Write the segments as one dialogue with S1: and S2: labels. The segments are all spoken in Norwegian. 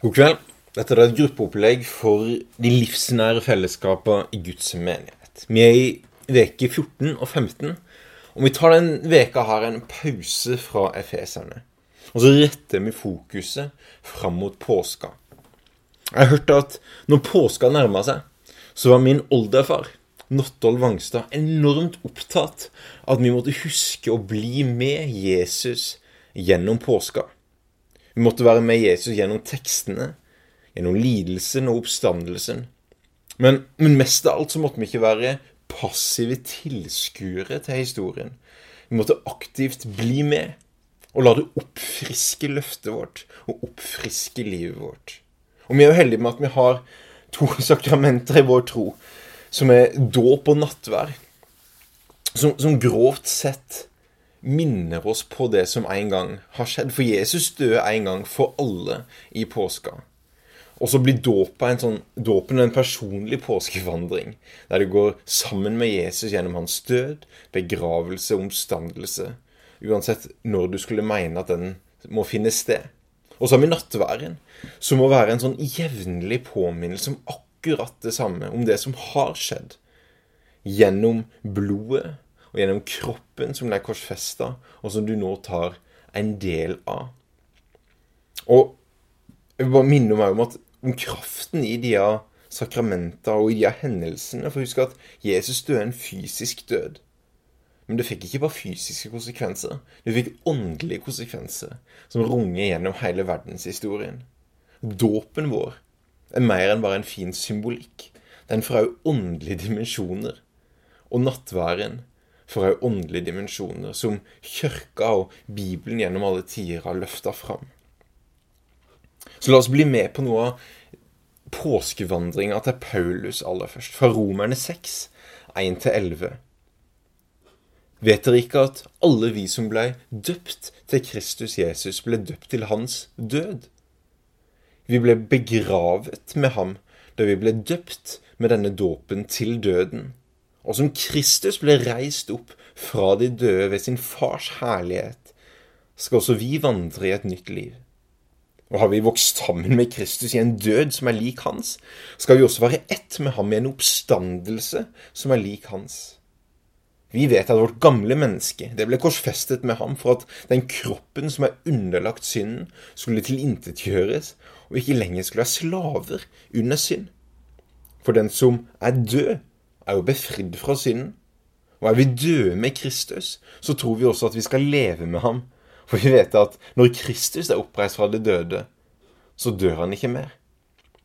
S1: God kveld. Dette er et gruppeopplegg for de livsnære fellesskapene i Guds menighet. Vi er i veke 14 og 15, og vi tar den veka her en pause fra Efeserne. Og så retter vi fokuset fram mot påska. Jeg har hørt at når påska nærma seg, så var min oldefar, Nottol Vangstad, enormt opptatt av at vi måtte huske å bli med Jesus gjennom påska. Vi måtte være med Jesus gjennom tekstene, gjennom lidelsen og oppstandelsen. Men, men mest av alt så måtte vi ikke være passive tilskuere til historien. Vi måtte aktivt bli med og la det oppfriske løftet vårt og oppfriske livet vårt. Og vi er jo heldige med at vi har to sakramenter i vår tro som er dåp og nattvær, som, som, grovt sett minner oss på det som en gang har skjedd. For Jesus døde en gang for alle i påska. Og så blir dåpen en, sånn, dåpen en personlig påskevandring, der du går sammen med Jesus gjennom hans død, begravelse omstandelse, uansett når du skulle mene at den må finne sted. Og så har vi nattværen, som må være en sånn jevnlig påminnelse om akkurat det samme om det som har skjedd. Gjennom blodet og gjennom kroppen som ble korsfesta, og som du nå tar en del av. Og jeg vil bare minne meg om, at, om kraften i de sakramenter og i de hendelsene. For husk at Jesus døde en fysisk død. Men det fikk ikke bare fysiske konsekvenser. Det fikk åndelige konsekvenser som runger gjennom hele verdenshistorien. Dåpen vår er mer enn bare en fin symbolikk. Den får òg åndelige dimensjoner. Og nattværen får òg åndelige dimensjoner, som kirka og Bibelen gjennom alle tider har løfta fram. Så la oss bli med på noe av påskevandringa til Paulus aller først, fra Romerne 6, 1-11. Vet dere ikke at alle vi som ble døpt til Kristus Jesus, ble døpt til hans død? Vi ble begravet med ham da vi ble døpt med denne dåpen til døden. Og som Kristus ble reist opp fra de døde ved sin fars herlighet, skal også vi vandre i et nytt liv. Og har vi vokst sammen med Kristus i en død som er lik hans, skal vi også være ett med ham i en oppstandelse som er lik hans. Vi vet at vårt gamle menneske det ble korsfestet med ham for at den kroppen som er underlagt synden, skulle tilintetgjøres og ikke lenger skulle være slaver under synd. For den som er død, er jo befridd fra synden. Og er vi døde med Kristus, så tror vi også at vi skal leve med ham. For vi vet at når Kristus er oppreist fra det døde, så dør han ikke mer.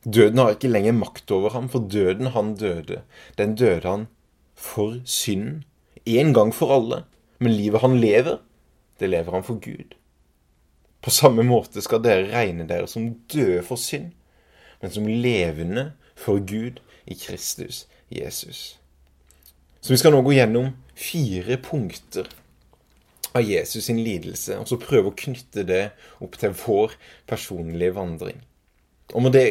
S1: Døden har ikke lenger makt over ham, for døden han døde, den døde han for synden. En gang for alle. Men livet han lever, det lever han for Gud. På samme måte skal dere regne dere som døde for synd, men som levende for Gud i Kristus Jesus. Så vi skal nå gå gjennom fire punkter av Jesus sin lidelse, og så prøve å knytte det opp til vår personlige vandring. Og med det,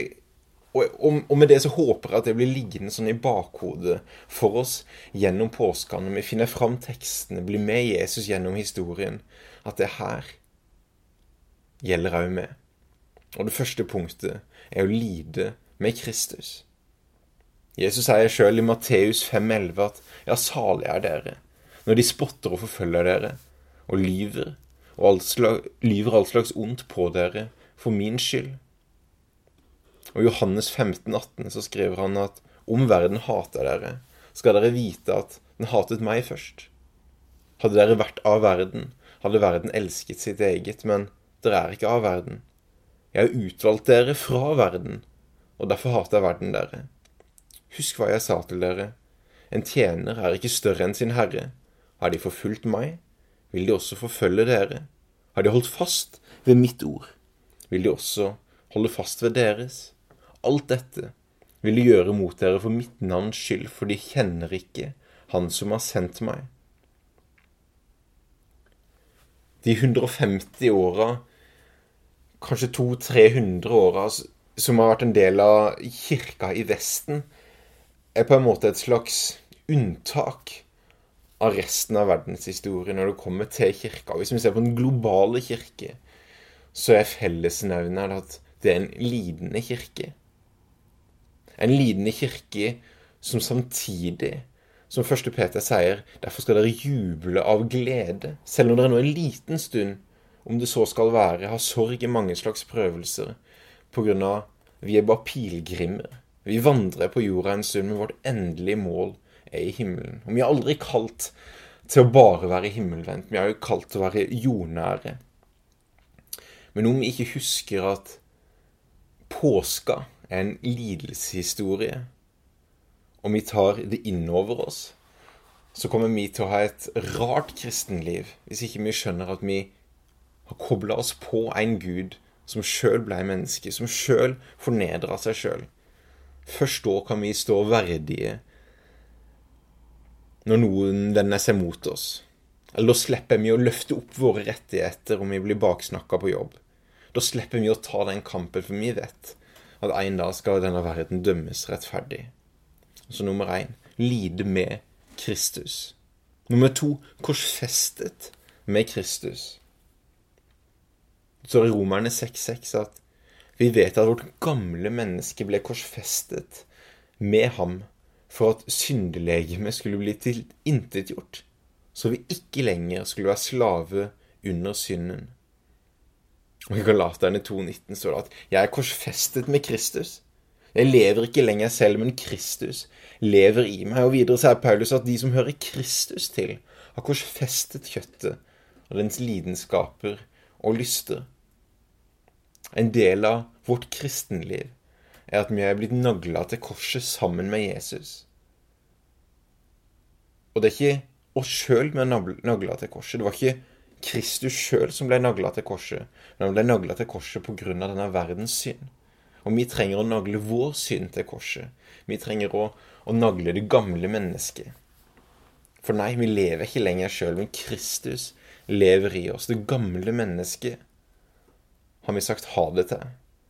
S1: og med det så håper jeg at det blir liggende sånn i bakhodet for oss gjennom påska, når vi finner fram tekstene, blir med Jesus gjennom historien, at det er her gjelder òg med. Og det første punktet er å lide med Kristus. Jesus sier sjøl i Matteus 5,11 at ja, salig er dere når de spotter og forfølger dere og lyver, og all slags, lyver all slags ondt på dere for min skyld. Og i Johannes 15, 18 så skriver han at om verden hater dere, skal dere vite at den hatet meg først. Hadde dere vært av verden, hadde verden elsket sitt eget, men dere er ikke av verden. Jeg har utvalgt dere fra verden, og derfor hater jeg verden dere. Husk hva jeg sa til dere. En tjener er ikke større enn sin herre. Har de forfulgt meg, vil de også forfølge dere. Har de holdt fast ved mitt ord, vil de også holde fast ved deres. Alt dette vil de gjøre mot dere for mitt navns skyld, for de kjenner ikke Han som har sendt meg. De 150 åra kanskje 200-300 åra som har vært en del av kirka i Vesten, er på en måte et slags unntak av resten av verdenshistorien når det kommer til kirka. Hvis vi ser på den globale kirke, så er fellesnevneren at det er en lidende kirke. En lidende kirke som samtidig, som første Peter sier, derfor skal dere juble av glede, selv om dere nå en liten stund, om det så skal være, har sorg i mange slags prøvelser, på grunn av vi er bare pilegrimer. Vi vandrer på jorda en stund, men vårt endelige mål er i himmelen. Og vi er aldri kalt til å bare være himmelvendt. Vi er jo kalt til å være jordnære. Men om vi ikke husker at påska er en lidelseshistorie, og vi tar det innover oss, så kommer vi til å ha et rart kristenliv hvis ikke vi skjønner at vi har kobla oss på en Gud som sjøl ble menneske, som sjøl fornedra seg sjøl. Først da kan vi stå verdige når noen vender seg mot oss. Eller da slipper vi å løfte opp våre rettigheter om vi blir baksnakka på jobb. Da slipper vi å ta den kampen, for vi vet at en dag skal denne verden dømmes rettferdig. Så nummer én lide med Kristus. Nummer to korsfestet med Kristus. Så det Romerne 6,6 at vi vet at vårt gamle menneske ble korsfestet med ham for at syndelegemet skulle bli tilintetgjort, så vi ikke lenger skulle være slave under synden. Og I Galaterne 2,19 står det at 'jeg er korsfestet med Kristus'. Jeg lever ikke lenger selv, men Kristus lever i meg. Og videre sier Paulus at de som hører Kristus til, har korsfestet kjøttet og dens lidenskaper og lyster. En del av vårt kristenliv er at vi er blitt nagla til korset sammen med Jesus. Og det er ikke oss sjøl vi er nagla til korset. Det var ikke Kristus sjøl som ble nagla til korset, men han ble nagla til korset pga. denne verdens synd. Og vi trenger å nagle vår synd til korset. Vi trenger å, å nagle det gamle mennesket. For nei, vi lever ikke lenger sjøl, men Kristus lever i oss. Det gamle mennesket har vi sagt ha det til.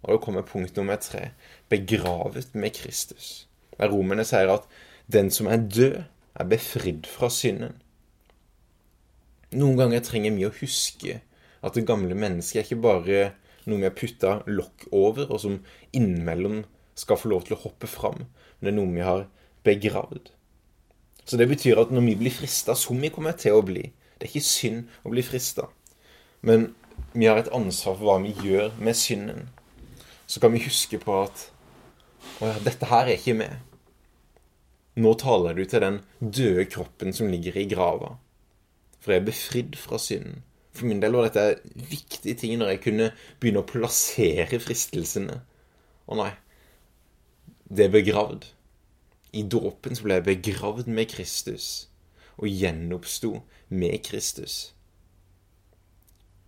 S1: Og da kommer punkt nummer tre begravet med Kristus. Der romerne sier at den som er død, er befridd fra synden. Noen ganger trenger vi å huske at det gamle mennesket er ikke bare noe vi har putta lokk over, og som innimellom skal få lov til å hoppe fram, men det er noe vi har begravd. Så det betyr at når vi blir frista, som vi kommer til å bli Det er ikke synd å bli frista, men vi har et ansvar for hva vi gjør med synden. Så kan vi huske på at Å ja, dette her er ikke med. Nå taler du til den døde kroppen som ligger i grava. For jeg er befridd fra synden. For min del var dette viktige ting når jeg kunne begynne å plassere fristelsene. Å nei, det er begravd. I dåpen så ble jeg begravd med Kristus og gjenoppsto med Kristus.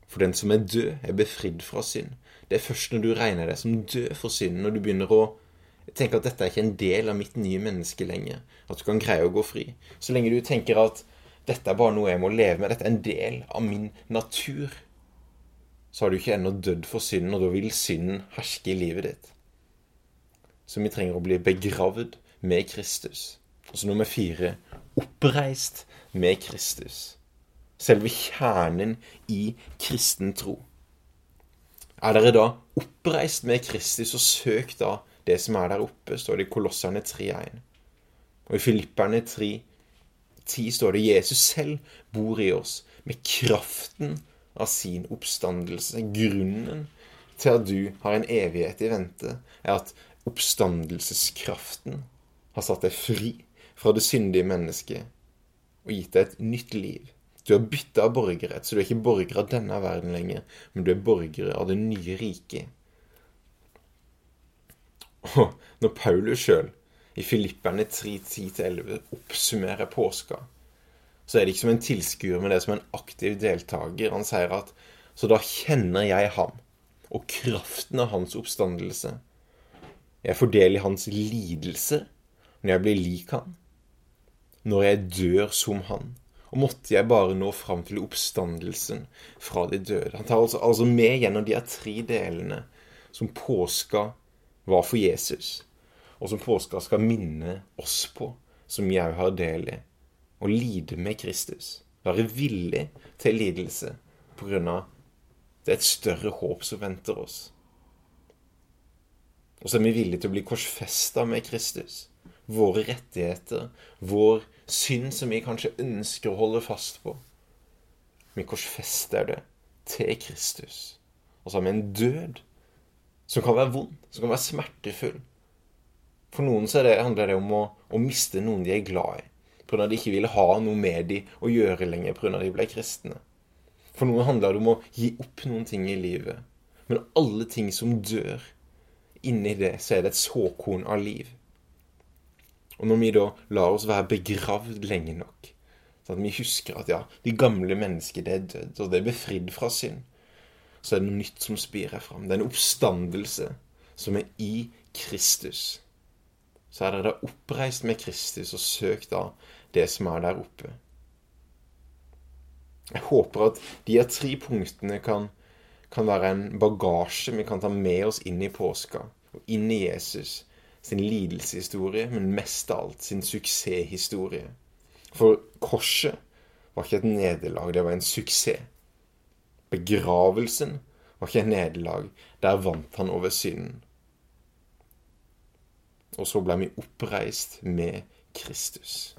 S1: For den som er død, er befridd fra synd. Det er først når du regner deg som død for synden, når du begynner å tenke at dette er ikke en del av mitt nye menneske lenger. At du kan greie å gå fri. Så lenge du tenker at dette er bare noe jeg må leve med, dette er en del av min natur, så har du ikke ennå dødd for synden, og da vil synden herske i livet ditt. Så vi trenger å bli begravd med Kristus. Og så nummer fire oppreist med Kristus. Selve kjernen i kristen tro. Er dere da oppreist med Kristus, og søk da det som er der oppe, står det i Kolosserne 3.1. Og i Filipperne 3.10 står det Jesus selv bor i oss med kraften av sin oppstandelse. Grunnen til at du har en evighet i vente, er at oppstandelseskraften har satt deg fri fra det syndige mennesket og gitt deg et nytt liv. Du har bytta borgerrett, så du er ikke borger av denne verden lenger, men du er borger av det nye riket. Og når Paulus sjøl i Filipperne 3.10-11 oppsummerer påska, så er det ikke som en tilskuer, men det er som en aktiv deltaker. Han sier at så da kjenner jeg ham og kraften av hans oppstandelse. Jeg får del i hans lidelse når jeg blir lik han, når jeg dør som han. Og måtte jeg bare nå fram til oppstandelsen fra de døde. Han tar altså, altså med gjennom de her tre delene som påska var for Jesus, og som påska skal minne oss på, som jeg har del i, å lide med Kristus. Være villig til lidelse på grunn av det er et større håp som venter oss. Og så er vi villige til å bli korsfesta med Kristus. Våre rettigheter, vår synd som vi kanskje ønsker å holde fast på. Vi korsfester det til Kristus. Og så har vi en død som kan være vond, som kan være smertefull. For noen så det, handler det om å, å, miste noen de er glad i, pga. de ikke ville ha noe med de å gjøre lenger pga. de ble kristne. For noen handler det om å gi opp noen ting i livet. Men alle ting som dør, inni det så er det et såkorn av liv. Og når vi da lar oss være begravd lenge nok, så at vi husker at ja, de gamle mennesker, det er dødd, og det er befridd fra synd, så er det noe nytt som spirer fram. Det er en oppstandelse som er i Kristus. Så er dere oppreist med Kristus og søkt da det som er der oppe. Jeg håper at de her tre punktene kan, kan være en bagasje vi kan ta med oss inn i påska og inn i Jesus sin lidelseshistorie, men mest av alt sin suksesshistorie. For korset var ikke et nederlag, det var en suksess. Begravelsen var ikke et nederlag. Der vant han over synden. Og så ble vi oppreist med Kristus.